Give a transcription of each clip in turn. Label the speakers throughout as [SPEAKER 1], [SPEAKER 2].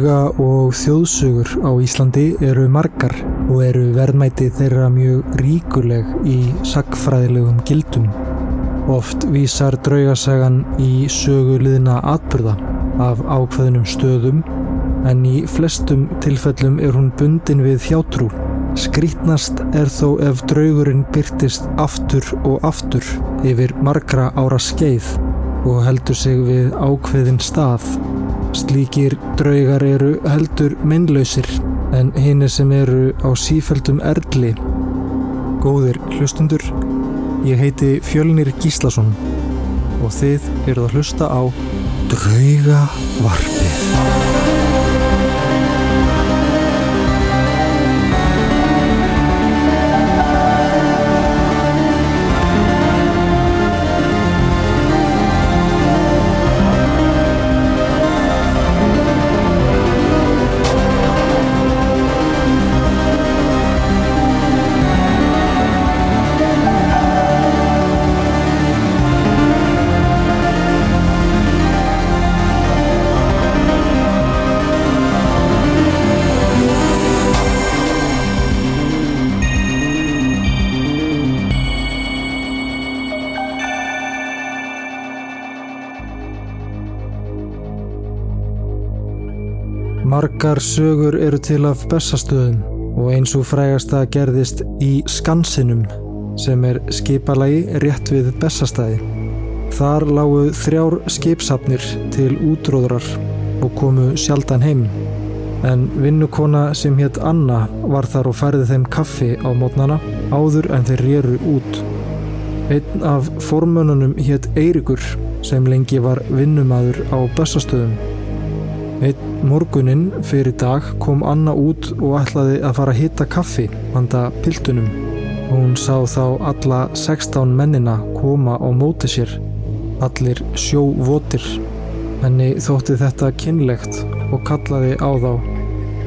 [SPEAKER 1] Drauga og þjóðsugur á Íslandi eru margar og eru verðmæti þeirra mjög ríkuleg í sagfræðilegum gildum. Oft vísar draugasagan í söguliðna atbyrða af ákveðnum stöðum en í flestum tilfellum er hún bundin við hjátrú. Skrítnast er þó ef draugurinn byrtist aftur og aftur yfir margra ára skeið og heldur sig við ákveðin stað. Slíkir draugar eru heldur minnlausir en hinn sem eru á sífældum erli. Góðir hlustundur, ég heiti Fjölnir Gíslason og þið eruð að hlusta á Draugavarpið. Margar sögur eru til af bessastöðum og eins og frægasta gerðist í Skansinum sem er skipalagi rétt við bessastæði. Þar lágu þrjár skipsafnir til útróðrar og komu sjaldan heim. En vinnukona sem hétt Anna var þar og færði þeim kaffi á mótnana áður en þeir rýru út. Einn af formönunum hétt Eirikur sem lengi var vinnumadur á bessastöðum. Einn morgunin fyrir dag kom Anna út og ætlaði að fara að hitta kaffi handa piltunum. Hún sá þá alla 16 mennina koma á móti sér, allir sjóvotir. Henni þótti þetta kynlegt og kallaði á þá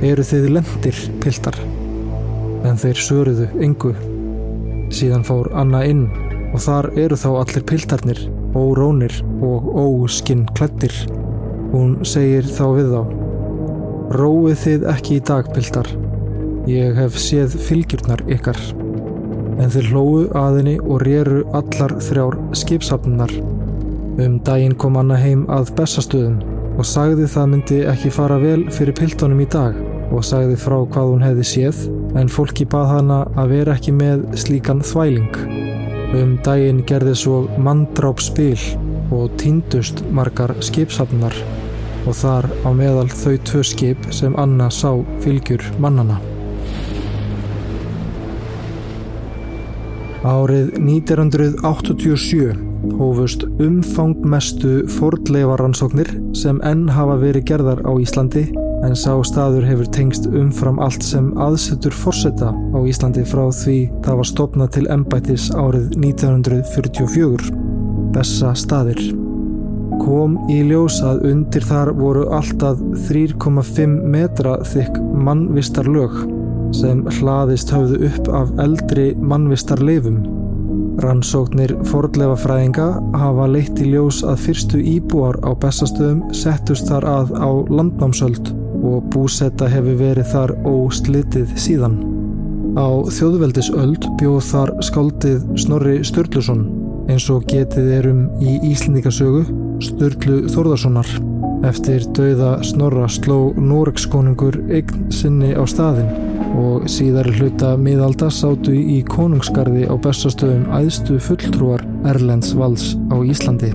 [SPEAKER 1] eru þið lendir, piltar? En þeir söruðu yngu. Síðan fór Anna inn og þar eru þá allir piltarnir, órónir og óskinn klættir. Hún segir þá við þá. Róið þið ekki í dag, piltar. Ég hef séð fylgjurnar ykkar. En þeir hlóðu aðinni og réru allar þrjár skipsafnunar. Um daginn kom Anna heim að bestastöðum og sagði það myndi ekki fara vel fyrir piltunum í dag og sagði frá hvað hún hefði séð en fólki bað hana að vera ekki með slíkan þvæling. Um daginn gerði svo manndráp spil og týndust margar skipsafnunar og þar á meðal þau tvö skip sem Anna sá fylgjur mannana. Árið 1987 hófust umfangmestu fordleifaransóknir sem enn hafa verið gerðar á Íslandi en sá staður hefur tengst umfram allt sem aðsettur forsetta á Íslandi frá því það var stopnað til embætis árið 1944. Bessa staðir kom í ljós að undir þar voru alltaf 3,5 metra þykk mannvistar lög sem hlaðist höfðu upp af eldri mannvistar leifum. Rannsóknir fordlefa fræðinga hafa leitt í ljós að fyrstu íbúar á bestastöðum settust þar að á landnámsöld og búsetta hefur verið þar óslitið síðan. Á þjóðveldisöld bjóð þar skaldið Snorri Sturluson eins og getið erum í Íslendingasögu Sturlu Þórðarssonar. Eftir dauða Snorra sló Noregskonungur eign sinni á staðin og síðar hluta miðalda sátu í konungsgarði á bestastöðum æðstu fulltrúar Erlends vals á Íslandi.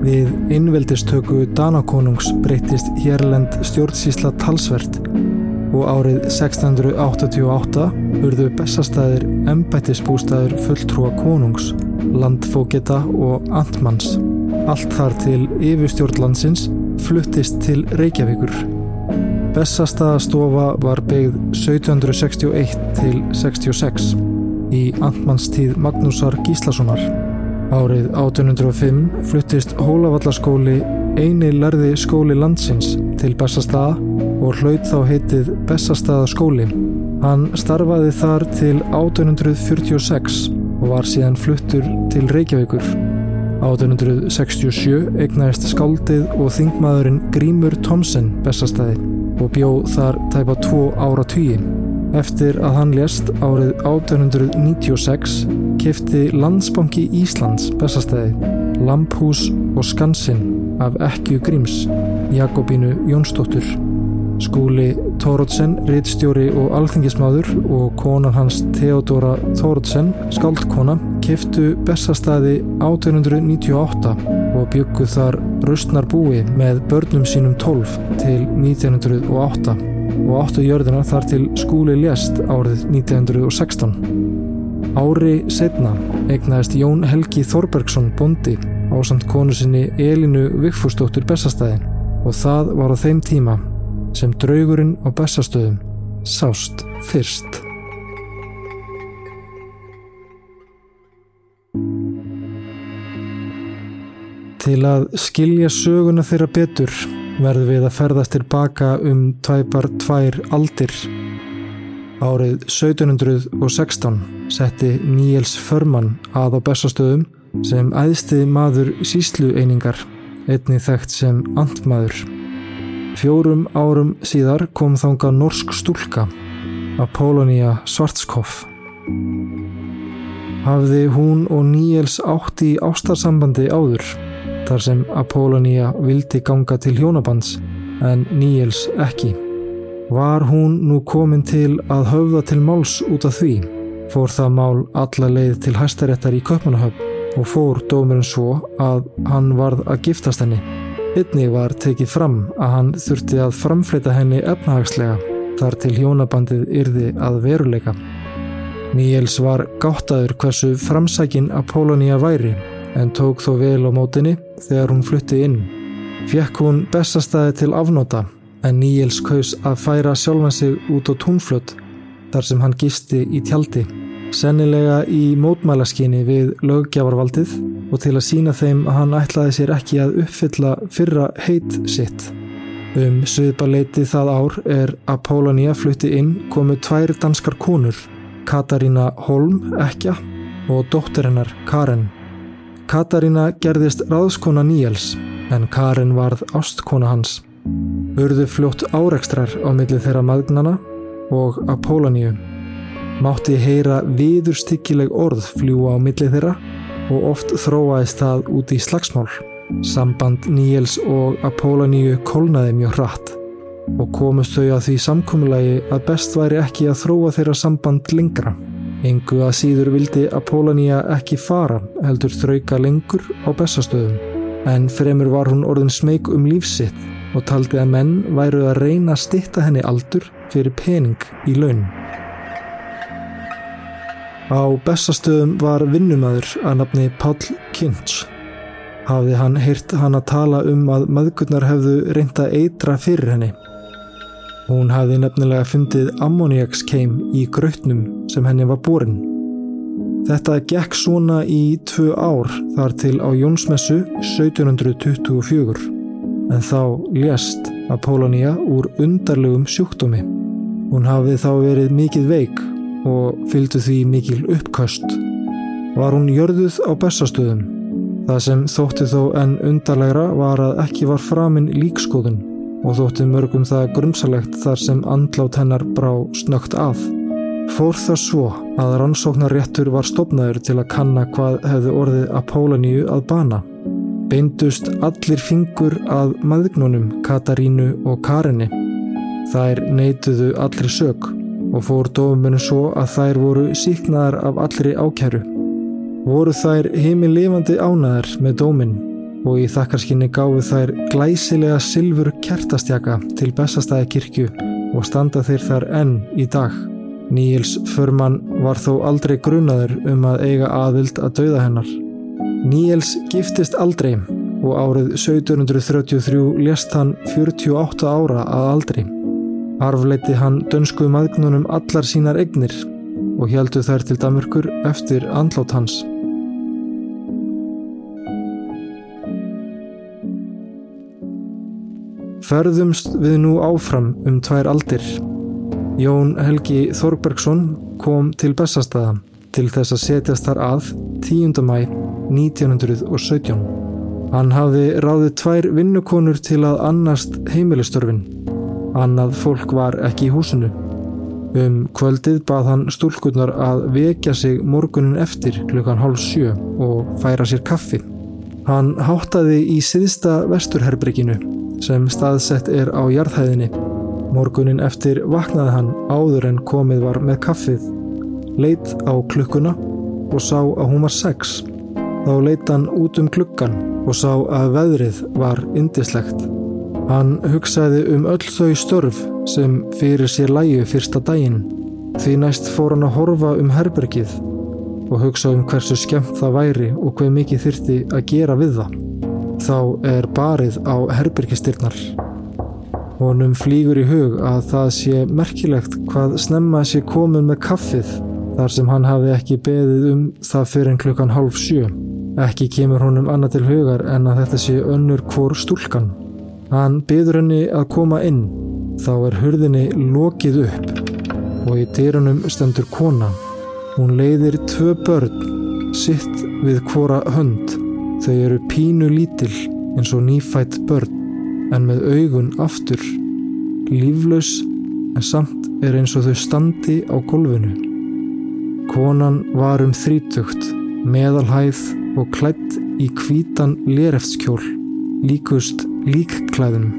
[SPEAKER 1] Við innveldistöku Danakonungs breytist Hérlend stjórnsísla talsvert og árið 1688 urðu bestastæðir embættisbústæður fulltrúa konungs, landfóketa og antmanns. Allt þar til yfirstjórnlandsins fluttist til Reykjavíkur. Bessastaðastofa var beigð 1761 til 66 í Antmannstíð Magnúsar Gíslasonar. Árið 1805 fluttist Hólavallaskóli eini lærði skóli landsins til Bessastaða og hlaut þá heitið Bessastaðaskóli. Hann starfaði þar til 1846 og var síðan fluttur til Reykjavíkur. 1867 egnaðist skáldið og þingmaðurinn Grímur Thomsen bestastæði og bjóð þar tæpa tvo ára tugi. Eftir að hann lést árið 1896 kefti Landsbanki Íslands bestastæði, Lamphús og Skansinn af Ekkju Gríms, Jakobínu Jónsdóttur. Skúli Tórótsen, rittstjóri og alþingismadur og konan hans Theodora Tórótsen, skaldkona, kiftu Bessastæði 1898 og bygguð þar raustnar búi með börnum sínum 12 til 1908 og áttu jörðina þar til skúli lést árið 1916. Ári setna egnaðist Jón Helgi Þorbergsson bondi á samt konu sinni Elinu Vigfúsdóttur Bessastæði og það var á þeim tíma sem draugurinn á Bessastöðum sást fyrst. Til að skilja söguna þeirra betur verður við að ferðast tilbaka um tvæpar tvær aldir. Árið 1716 setti Níels Förmann að á Bessastöðum sem æðsti maður síslu einingar, einni þekkt sem andmaður. Fjórum árum síðar kom þanga norsk stúlka, Apollonia Svartskoff. Hafði hún og Níels átt í ástarsambandi áður, þar sem Apollonia vildi ganga til hjónabands, en Níels ekki. Var hún nú komin til að höfða til máls út af því, fór það mál alla leið til hæstaréttar í Köpmanahöfn og fór dómurinn svo að hann varð að giftast henni. Einnig var tekið fram að hann þurfti að framfleyta henni efnahagslega þar til hjónabandið yrði að veruleika. Níels var gáttaður hversu framsækin Apollonia væri en tók þó vel á mótinni þegar hún flutti inn. Fjekk hún bestastæði til afnóta en Níels kaus að færa sjálfan sig út á túnflött þar sem hann gisti í tjaldi. Sennilega í mótmælaskinni við löggjafarvaldið og til að sína þeim að hann ætlaði sér ekki að uppfylla fyrra heit sitt. Um sviðbarleiti það ár er að Pólania flutti inn komu tvær danskar konur, Katarína Holm ekja og dóttirinnar Karen. Katarína gerðist ráðskona Níels en Karen varð ástkona hans. Urðu fljótt árekstrar á milli þeirra maðgnana og að Pólaníu. Mátti heyra viðurstykkileg orð fljúa á milli þeirra og oft þróaðist það út í slagsmál. Samband Níels og Apolloníu kólnaði mjög hratt og komust þau að því samkommulagi að best væri ekki að þróa þeirra samband lengra. Engu að síður vildi Apolloníu ekki fara heldur þrauka lengur á bestastöðum en fremur var hún orðin smeg um lífsitt og taldi að menn væru að reyna að stitta henni aldur fyrir pening í laun. Á bestastöðum var vinnumæður að nafni Páll Kinch. Hafði hann heyrt hann að tala um að maðgurnar hefðu reynda eitra fyrir henni. Hún hafði nefnilega fundið ammoniakskeim í grautnum sem henni var borin. Þetta gekk svona í tvö ár þar til á Jónsmessu 1724 en þá lést Apollonia úr undarlegum sjúkdómi. Hún hafði þá verið mikið veik og fylgdu því mikil uppköst. Var hún jörðuð á bestastöðum. Það sem þótti þó enn undarlegra var að ekki var framinn líkskoðun og þótti mörgum það grunnsalegt þar sem andlát hennar brá snögt að. Fór það svo að rannsóknarréttur var stopnaður til að kanna hvað hefði orðið Apolloníu að bana. Beindust allir fingur að maðgnunum Katarínu og Karinni. Þær neituðu allir sög og fór dómunu svo að þær voru síknaðar af allri ákæru. Voru þær heimil lifandi ánaðar með dómin og í þakkarskinni gáfu þær glæsilega silfur kertastjaka til bestastæði kirkju og standa þeir þar enn í dag. Níels Förmann var þó aldrei grunaður um að eiga aðild að dauða hennar. Níels giftist aldrei og árið 1733 lést hann 48 ára að aldrei. Arfleiti hann dönsku maðgnunum allar sínar egnir og heldu þær til Damurkur eftir andlát hans. Ferðumst við nú áfram um tvær aldir. Jón Helgi Þorbergsson kom til Bessastæða til þess að setjast þar að 10. mæ 1917. Hann hafði ráðið tvær vinnukonur til að annast heimilistörfin. Annað fólk var ekki í húsinu. Um kvöldið bað hann stúlkunnar að vekja sig morgunin eftir klukkan hálf sjö og færa sér kaffi. Hann háttaði í siðsta vesturherbrygginu sem staðsett er á jarðhæðinni. Morgunin eftir vaknaði hann áður en komið var með kaffið, leitt á klukkuna og sá að hún var sex. Þá leitt hann út um klukkan og sá að veðrið var indislegt. Hann hugsaði um öll þau störf sem fyrir sér læju fyrsta daginn. Því næst fór hann að horfa um herbergið og hugsa um hversu skemmt það væri og hver mikið þyrti að gera við það. Þá er barið á herbergistyrnar. Honum flýgur í hug að það sé merkilegt hvað snemma sé komin með kaffið þar sem hann hafi ekki beðið um það fyrir en klukkan hálf sjö. Ekki kemur honum annað til hugar en að þetta sé önnur hvor stúlkan. Hann byður henni að koma inn, þá er hurðinni lokið upp og í dýrunum stendur kona. Hún leiðir tvö börn, sitt við hvora hönd. Þau eru pínu lítil eins og nýfætt börn en með augun aftur. Líflaus en samt er eins og þau standi á golfinu. Konan var um þrítugt, meðalhæð og klætt í kvítan lerefskjól, líkust líkklæðum,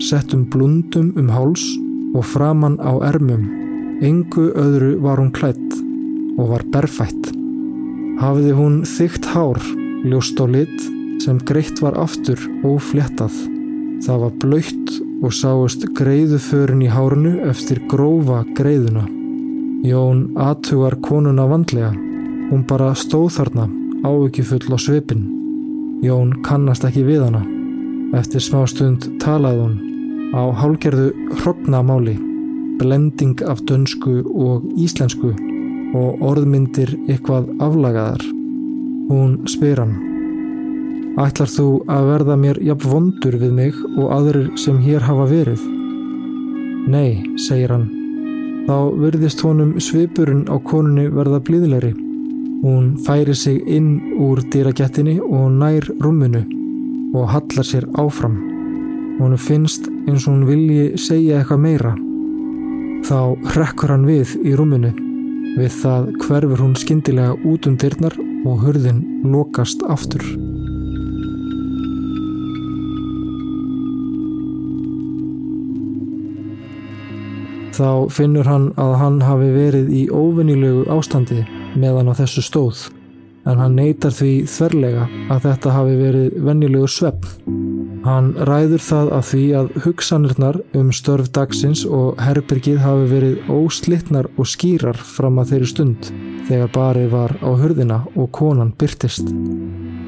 [SPEAKER 1] settum blundum um háls og framann á ermum. Engu öðru var hún klætt og var berfætt. Hafiði hún þygt hár, ljóst á lit sem greitt var aftur ófléttað. Það var blöytt og sáist greiðuförin í hárunu eftir grófa greiðuna. Jón aðtugar konuna vandlega. Hún bara stóð þarna áökifull á svipin. Jón kannast ekki við hana. Eftir smá stund talaði hún á hálgerðu hrognamáli, blending af dönsku og íslensku og orðmyndir eitthvað aflagaðar. Hún spyr hann. Ætlar þú að verða mér jafn vondur við mig og aðrir sem hér hafa verið? Nei, segir hann. Þá verðist honum svipurinn á konunni verða blíðleiri. Hún færi sig inn úr dýragettinni og nær rúminu og hallar sér áfram. Hún finnst eins og hún vilji segja eitthvað meira. Þá hrekkur hann við í rúminu. Við það hverfur hún skindilega út um dyrnar og hurðin lokast aftur. Þá finnur hann að hann hafi verið í óvinnilegu ástandi meðan á þessu stóð en hann neytar því þverlega að þetta hafi verið vennilegur svepp. Hann ræður það af því að hugsanirnar um störf dagsins og herbergið hafi verið óslittnar og skýrar fram að þeirri stund þegar barið var á hurðina og konan byrtist.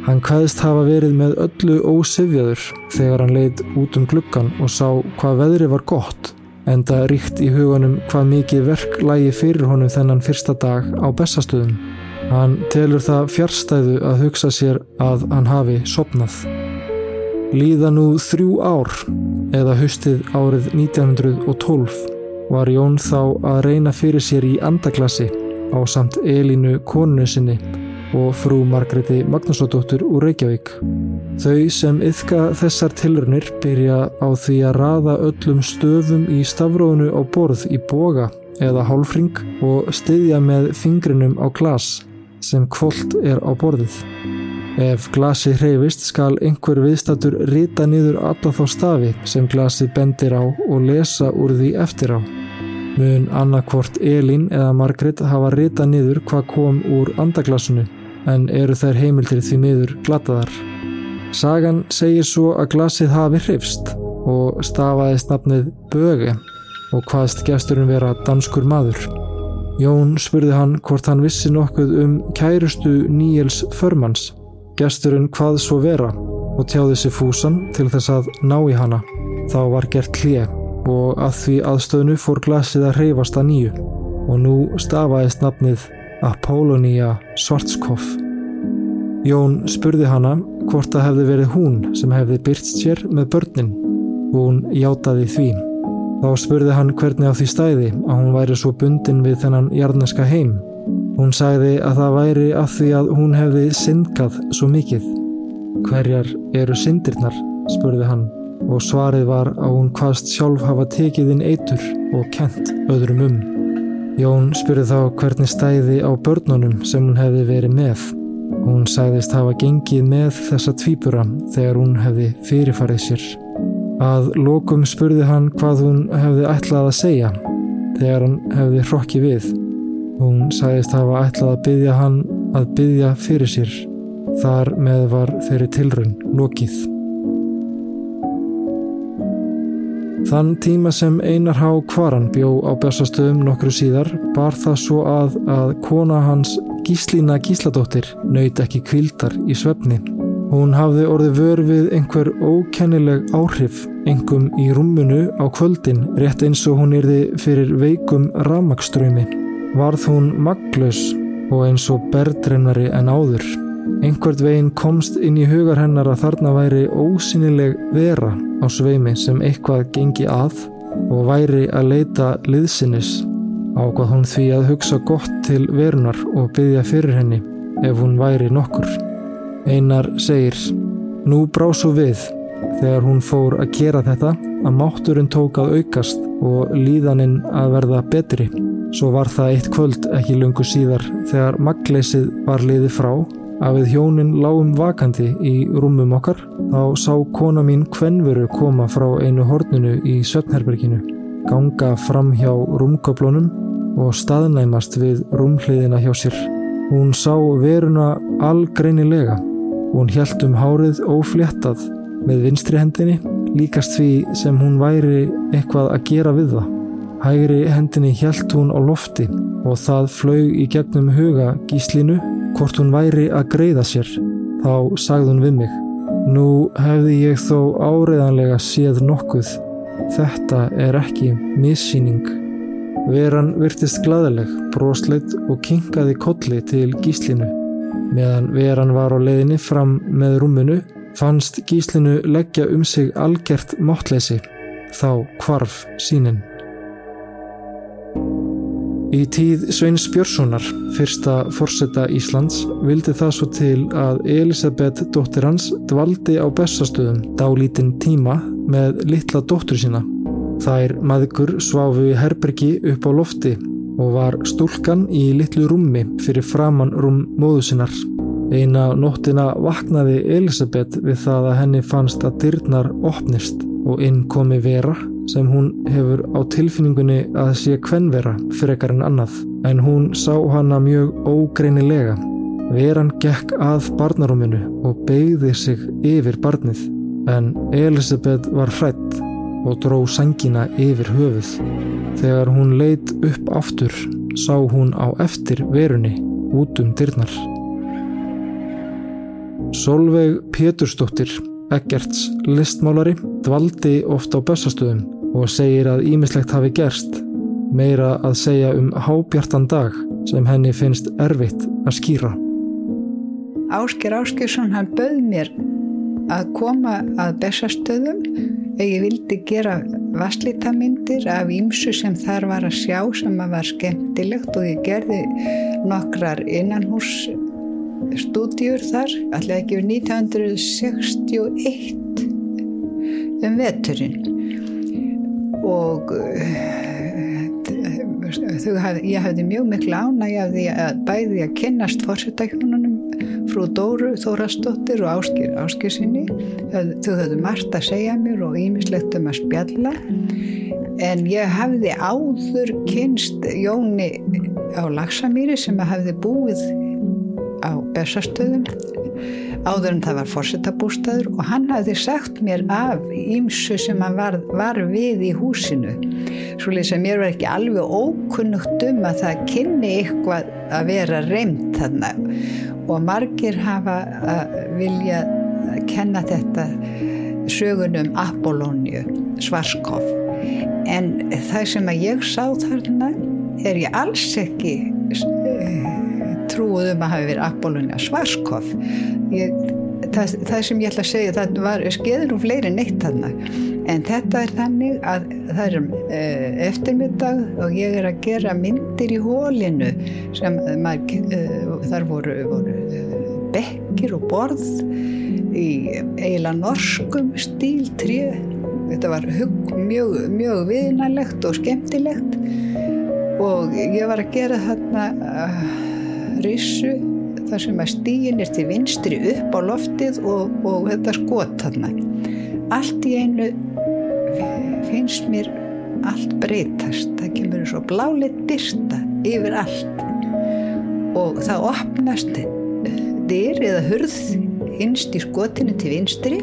[SPEAKER 1] Hann hvaðist hafa verið með öllu ósefjaður þegar hann leid út um gluggan og sá hvað veðri var gott en það ríkt í hugunum hvað mikið verk lægi fyrir honum þennan fyrsta dag á bestastöðum. Hann telur það fjärstæðu að hugsa sér að hann hafi sopnað. Líða nú þrjú ár eða haustið árið 1912 var Jón þá að reyna fyrir sér í andaklassi á samt Elínu konu sinni og frú Margreti Magnúsdóttur úr Reykjavík. Þau sem yfka þessar tilurnir byrja á því að raða öllum stöfum í stafrónu á borð í boga eða hálfring og styðja með fingrinum á glas sem kvólt er á borðið. Ef glasi hreyfist skal einhver viðstatur rita niður alla þá stafi sem glasi bendir á og lesa úr því eftir á. Mun annarkvort Elín eða Margret hafa rita niður hvað kom úr andaglasunu en eru þær heimildir því miður glataðar. Sagan segir svo að glasið hafi hrifst og stafaðist nafnið Böge og hvaðst gesturinn vera danskur maður. Jón spurði hann hvort hann vissi nokkuð um kærustu Níels Förmans, gesturinn hvað svo vera og tjáði sér fúsan til þess að ná í hana. Þá var gert hlið og að því aðstöðnu fór glasið að reyfast að nýju og nú stafaðist nafnið Apollonia Svartskoff. Jón spurði hana hvort það hefði verið hún sem hefði byrst sér með börnin og hún játaði því. Þá spurði hann hvernig á því stæði að hún væri svo bundin við þennan jarneska heim. Hún sagði að það væri af því að hún hefði syndgað svo mikið. Hverjar eru syndirnar, spurði hann og svarið var að hún hvaðst sjálf hafa tekið inn eitur og kent öðrum um. Jón spurði þá hvernig stæði á börnunum sem hún hefði verið með. Hún sagðist hafa gengið með þessa tvíbura þegar hún hefði fyrirfarið sér. Að lokum spurði hann hvað hún hefði ætlað að segja þegar hann hefði hrokki við. Hún sagðist hafa ætlað að byggja hann að byggja fyrir sér. Þar með var þeirri tilraun lokið. Þann tíma sem Einar Há Kvaran bjó á Bessastöðum nokkru síðar bar það svo að að kona hans Gíslína Gísladóttir nöyt ekki kvildar í svefni. Hún hafði orðið vör við einhver ókennileg áhrif, engum í rúmunu á kvöldin, rétt eins og hún yrði fyrir veikum ramakströmi. Varð hún maglaus og eins og berðrennari en áður. Einhvert veginn komst inn í hugar hennar að þarna væri ósynileg vera á sveimi sem eitthvað gengi að og væri að leita liðsinnis. Ákvað hún því að hugsa gott til verunar og byggja fyrir henni ef hún væri nokkur. Einar segir, nú brá svo við þegar hún fór að gera þetta að mátturinn tók að aukast og líðaninn að verða betri. Svo var það eitt kvöld ekki lungu síðar þegar magleysið var liði frá að við hjónin lágum vakandi í rúmum okkar þá sá kona mín kvenveru koma frá einu horninu í Sötnherberginu, ganga fram hjá rúmköplunum og staðnæmast við rúmhliðina hjá sér. Hún sá veruna algreinilega Hún hjælt um hárið ófléttað með vinstri hendinni líkast því sem hún væri eitthvað að gera við það. Hægri hendinni hjælt hún á lofti og það flög í gegnum huga gíslinu hvort hún væri að greiða sér. Þá sagði hún við mig. Nú hefði ég þó áreðanlega séð nokkuð. Þetta er ekki missýning. Veran virtist glæðileg, brosleitt og kinkaði kolli til gíslinu. Meðan veran var á leiðinni fram með rúmunu fannst gíslinu leggja um sig algjert máttleysi, þá kvarf sínin. Í tíð Sveins Björnssonar, fyrsta forsetta Íslands, vildi það svo til að Elisabeth dóttir hans dvaldi á bestastöðum dálítinn tíma með litla dóttur sína. Þær maðgur sváfu í herbergi upp á lofti og var stúlkan í litlu rúmi fyrir framann rúm móðu sinnar. Eina nóttina vaknaði Elisabeth við það að henni fannst að dyrnar opnist og inn komi vera sem hún hefur á tilfinningunni að sé kvenvera frekar en annað en hún sá hana mjög ógreinilega. Veran gekk að barnarúminu og beigði sig yfir barnið en Elisabeth var hrætt og dró sangina yfir höfuð. Þegar hún leitt upp aftur sá hún á eftir verunni út um dyrnar. Solveig Pétursdóttir, Eggerts listmálari, dvaldi ofta á bössastöðum og segir að ímislegt hafi gerst, meira að segja um hábjartan dag sem henni finnst erfitt að skýra.
[SPEAKER 2] Ásker Áskersson hann bauð mér að koma að bessastöðum ég vildi gera vasslítamindir af ímsu sem þar var að sjá sem að var skemmtilegt og ég gerði nokkrar innanhús stúdjur þar allir ekki við 1961 um veturinn og haf, ég hafði mjög miklu ánæg af því að bæði að kynnast fórsetahjónunum frú Dóru Þórastóttir og Áskir Áskirsinni þau höfðu margt að segja mér og ímislegt um að spjalla. En ég hafði áður kynst Jóni á Laksamýri sem hafði búið á Bessastöðum áður en það var fórsetabústaður og hann hafði sagt mér af ímsu sem hann var, var við í húsinu. Svolítið sem mér var ekki alveg ókunnugt um að það kynni eitthvað að vera reymt þarna. Og margir hafa að vilja að kenna þetta sögunum Apollóniu Svarskov en það sem að ég sá þarna er ég alls ekki eh, trúið um að hafa verið Apollónia Svarskov ég það, það sem ég ætla að segja það var skeður og fleiri neitt þarna. En þetta er þannig að það er uh, eftirmiddag og ég er að gera myndir í hólinu sem maður, uh, þar voru, voru uh, bekkir og borð í eiginlega norskum stíl trið þetta var hug, mjög, mjög viðnælegt og skemmtilegt. Og ég var að gera þarna rissu þar sem að stíin er til vinstri upp á loftið og, og þetta skot þarna. Allt í einu finnst mér allt breytast. Það kemur svo bláleitt byrsta yfir allt og það opnast dyr eða hurð innst í skotinu til vinstri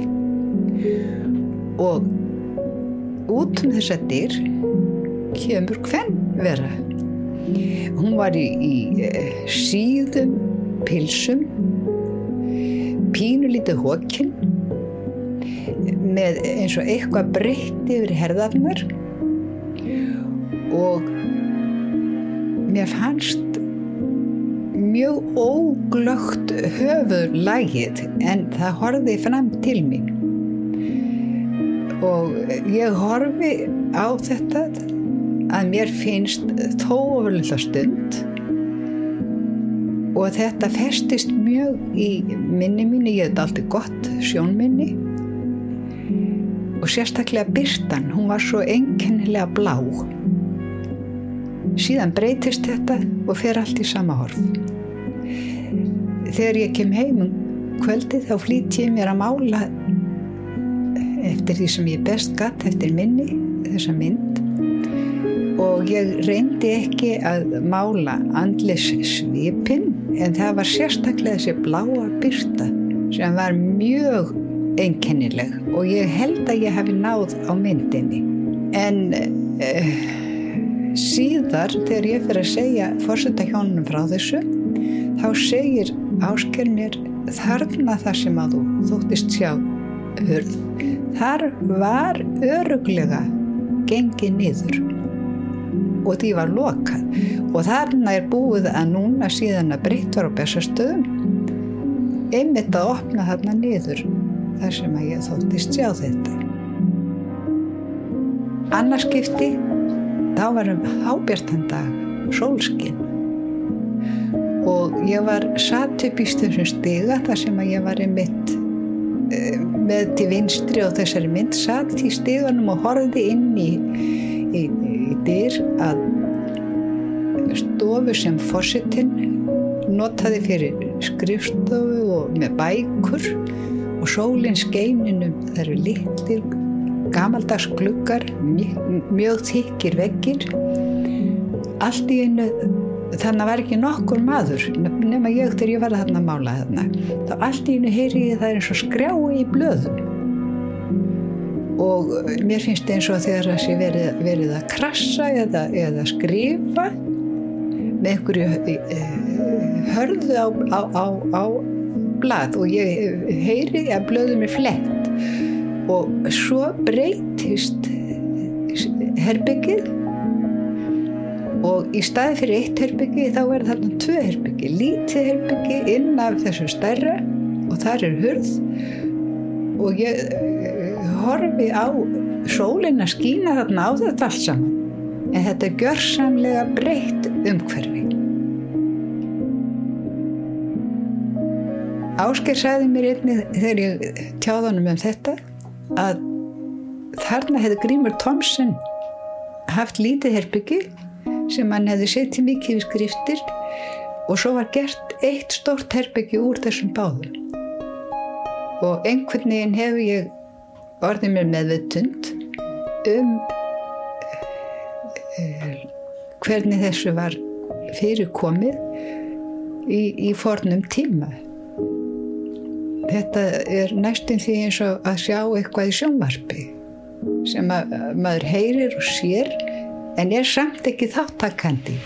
[SPEAKER 2] og út um þessa dyr kemur hvern vera. Hún var í, í eh, síðum pilsum pínulítið hókin með eins og eitthvað breytti yfir herðarnar. Og mér fannst mjög óglögt höfuð lægið en það horfið fram til mín. Og ég horfi á þetta að mér finnst þó ofurlega stund. Og þetta festist mjög í minni minni, ég hef aldrei gott sjónminni og sérstaklega byrstan, hún var svo enkennilega blá. Síðan breytist þetta og fer allt í sama horf. Þegar ég kem heim um kvöldi þá flýtt ég mér að mála eftir því sem ég best gatt eftir minni þessa mynd og ég reyndi ekki að mála andlis svipin en það var sérstaklega þessi bláa byrta sem var mjög einkennileg. Og ég held að ég hafi náð á myndinni. En uh, síðar þegar ég fyrir að segja fórsetta hjónunum frá þessu þá segir áskernir þarna það sem að þú þóttist sjá hörð þar var öruglega gengið niður og því var lokað. Og þarna er búið að núna síðan að breytt var á bestastöðum einmitt að opna þarna niður þar sem að ég þóttist sjá þetta. Annarskipti þá varum hábjartandag sólskinn og ég var satt upp í þessum stiga þar sem að ég var einmitt eh, með til vinstri og þessari mynd satt í stiganum og horfið inn í, í dyr að stofu sem fósitinn notaði fyrir skrifstofu og með bækur og sólinn skeininum það eru litlir gamaldags gluggar mjög, þykir veggir. Allt í einu þannig var ekki nokkur maður nema ég þegar ég var að þarna mála þarna. Þá allt í einu heyri ég það er eins og skrjái í blöðum og mér finnst eins og þegar það sé verið, verið að krassa eða, eða skrifa með einhverju eh, hörðu á, á, á, á blad og ég heyri að blöðum er flett. Og svo breytist herbyggið og í staði fyrir eitt herbyggi þá er þarna tvö herbyggi lítið herbyggi inn af þessu stærra. Og þar er hurð. Og ég horfi á sólinn að skýna þarna á þetta allt saman. En þetta er gjörsamlega breytt umhverfi. Ásker sagði mér einni þegar ég tjáðanum um þetta að þarna hefði Grímur Tomsen haft lítið herbyggi sem hann hefði setið mikið við skriftir og svo var gert eitt stórt herbyggi úr þessum báðum. Og einhvern veginn hefur ég orðið mér meðvutund um uh, hvernig þessu var fyrirkomið í, í fornum tíma. Þetta er næstum því eins og að sjá eitthvað í sjónvarpi sem að maður heyrir og sér en er samt ekki þáttakandi.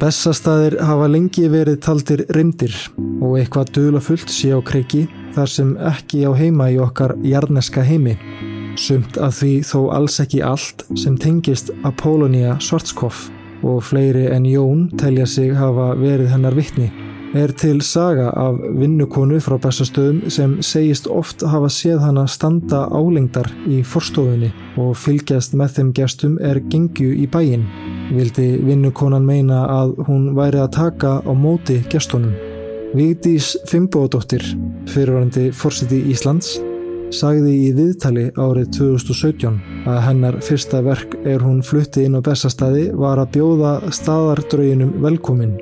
[SPEAKER 1] Bessastæðir hafa lengi verið taldir reymdir og eitthvað dula fullt sé á kreiki þar sem ekki á heima í okkar jarneska heimi. Sumt að því þó alls ekki allt sem tengist Apollonia Schwarzkopf og fleiri en Jón telja sig hafa verið hennar vittni. Er til saga af vinnukonu frá bestastöðum sem segist oft hafa séð hana standa álengdar í forstofunni og fylgjast með þeim gestum er gengju í bæin. Vildi vinnukonan meina að hún væri að taka á móti gestunum. Vigdís Fimboðdóttir, fyrirvarandi fórsiti Íslands, sagði í viðtali árið 2017 að hennar fyrsta verk er hún flutti inn á bestastæði var að bjóða staðardrauginum velkomin.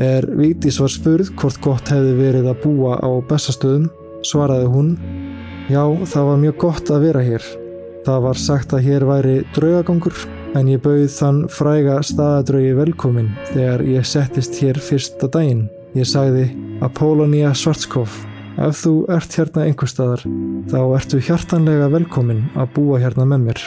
[SPEAKER 1] Er Vítis var spurð hvort gott hefði verið að búa á bestastöðum, svaraði hún Já, það var mjög gott að vera hér. Það var sagt að hér væri draugagangur en ég bauð þann fræga staðardraugi velkomin þegar ég settist hér fyrsta daginn. Ég sagði Apollonia Schwarzkopf Ef þú ert hérna einhver staðar, þá ertu hjartanlega velkomin að búa hérna með mér.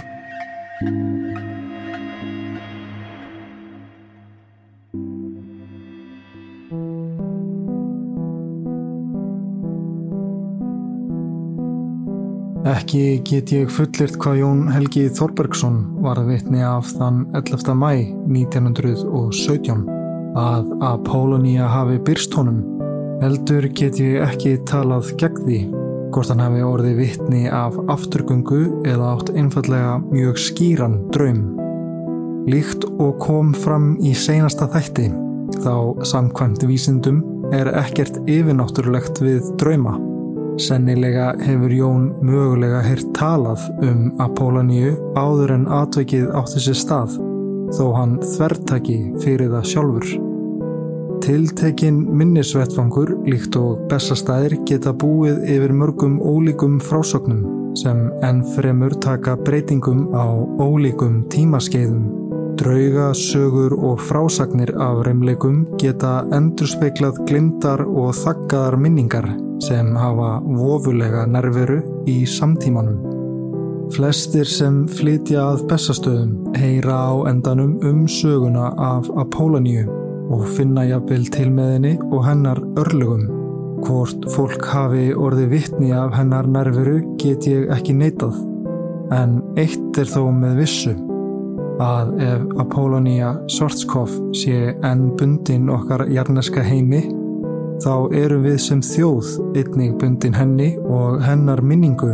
[SPEAKER 1] Ekki get ég fullirt hvað Jón Helgi Þorbergsson var að vitni af þann 11. mæ 1917 að Apollonia hafi byrst honum Eldur get ég ekki talað gegn því hvort hann hefði orðið vittni af afturgöngu eða átt einfallega mjög skýran draum. Líkt og kom fram í seinasta þætti þá samkvæmt vísindum er ekkert yfirnáttúrulegt við drauma. Sennilega hefur Jón mögulega hirt talað um Apolloníu áður en atveikið átti sér stað þó hann þvertaki fyrir það sjálfur. Tiltekin minnisvettfangur líkt og bestastæðir geta búið yfir mörgum ólíkum frásögnum sem enn fremur taka breytingum á ólíkum tímaskeiðum. Drauga, sögur og frásagnir af reymleikum geta endurspeiklað glimtar og þakkaðar minningar sem hafa vofulega nerveru í samtímanum. Flestir sem flytja að bestastöðum heyra á endanum um söguna af Apolloníu og finna jafnvel til með henni og hennar örlugum. Hvort fólk hafi orði vittni af hennar nærveru get ég ekki neitað, en eitt er þó með vissu að ef Apollonia Schwarzkopf sé enn bundin okkar jarneska heimi, þá erum við sem þjóð einnig bundin henni og hennar minningu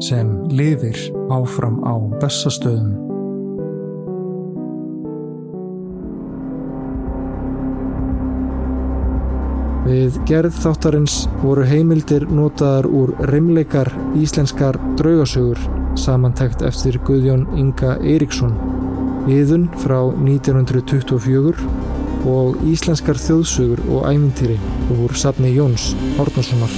[SPEAKER 1] sem lifir áfram á bestastöðum. Við gerð þáttarins voru heimildir notaðar úr reymleikar íslenskar draugasögur samantækt eftir Guðjón Inga Eiríksson, viðun frá 1924 og íslenskar þjóðsögur og æmintýri úr safni Jóns Hortnarssonar.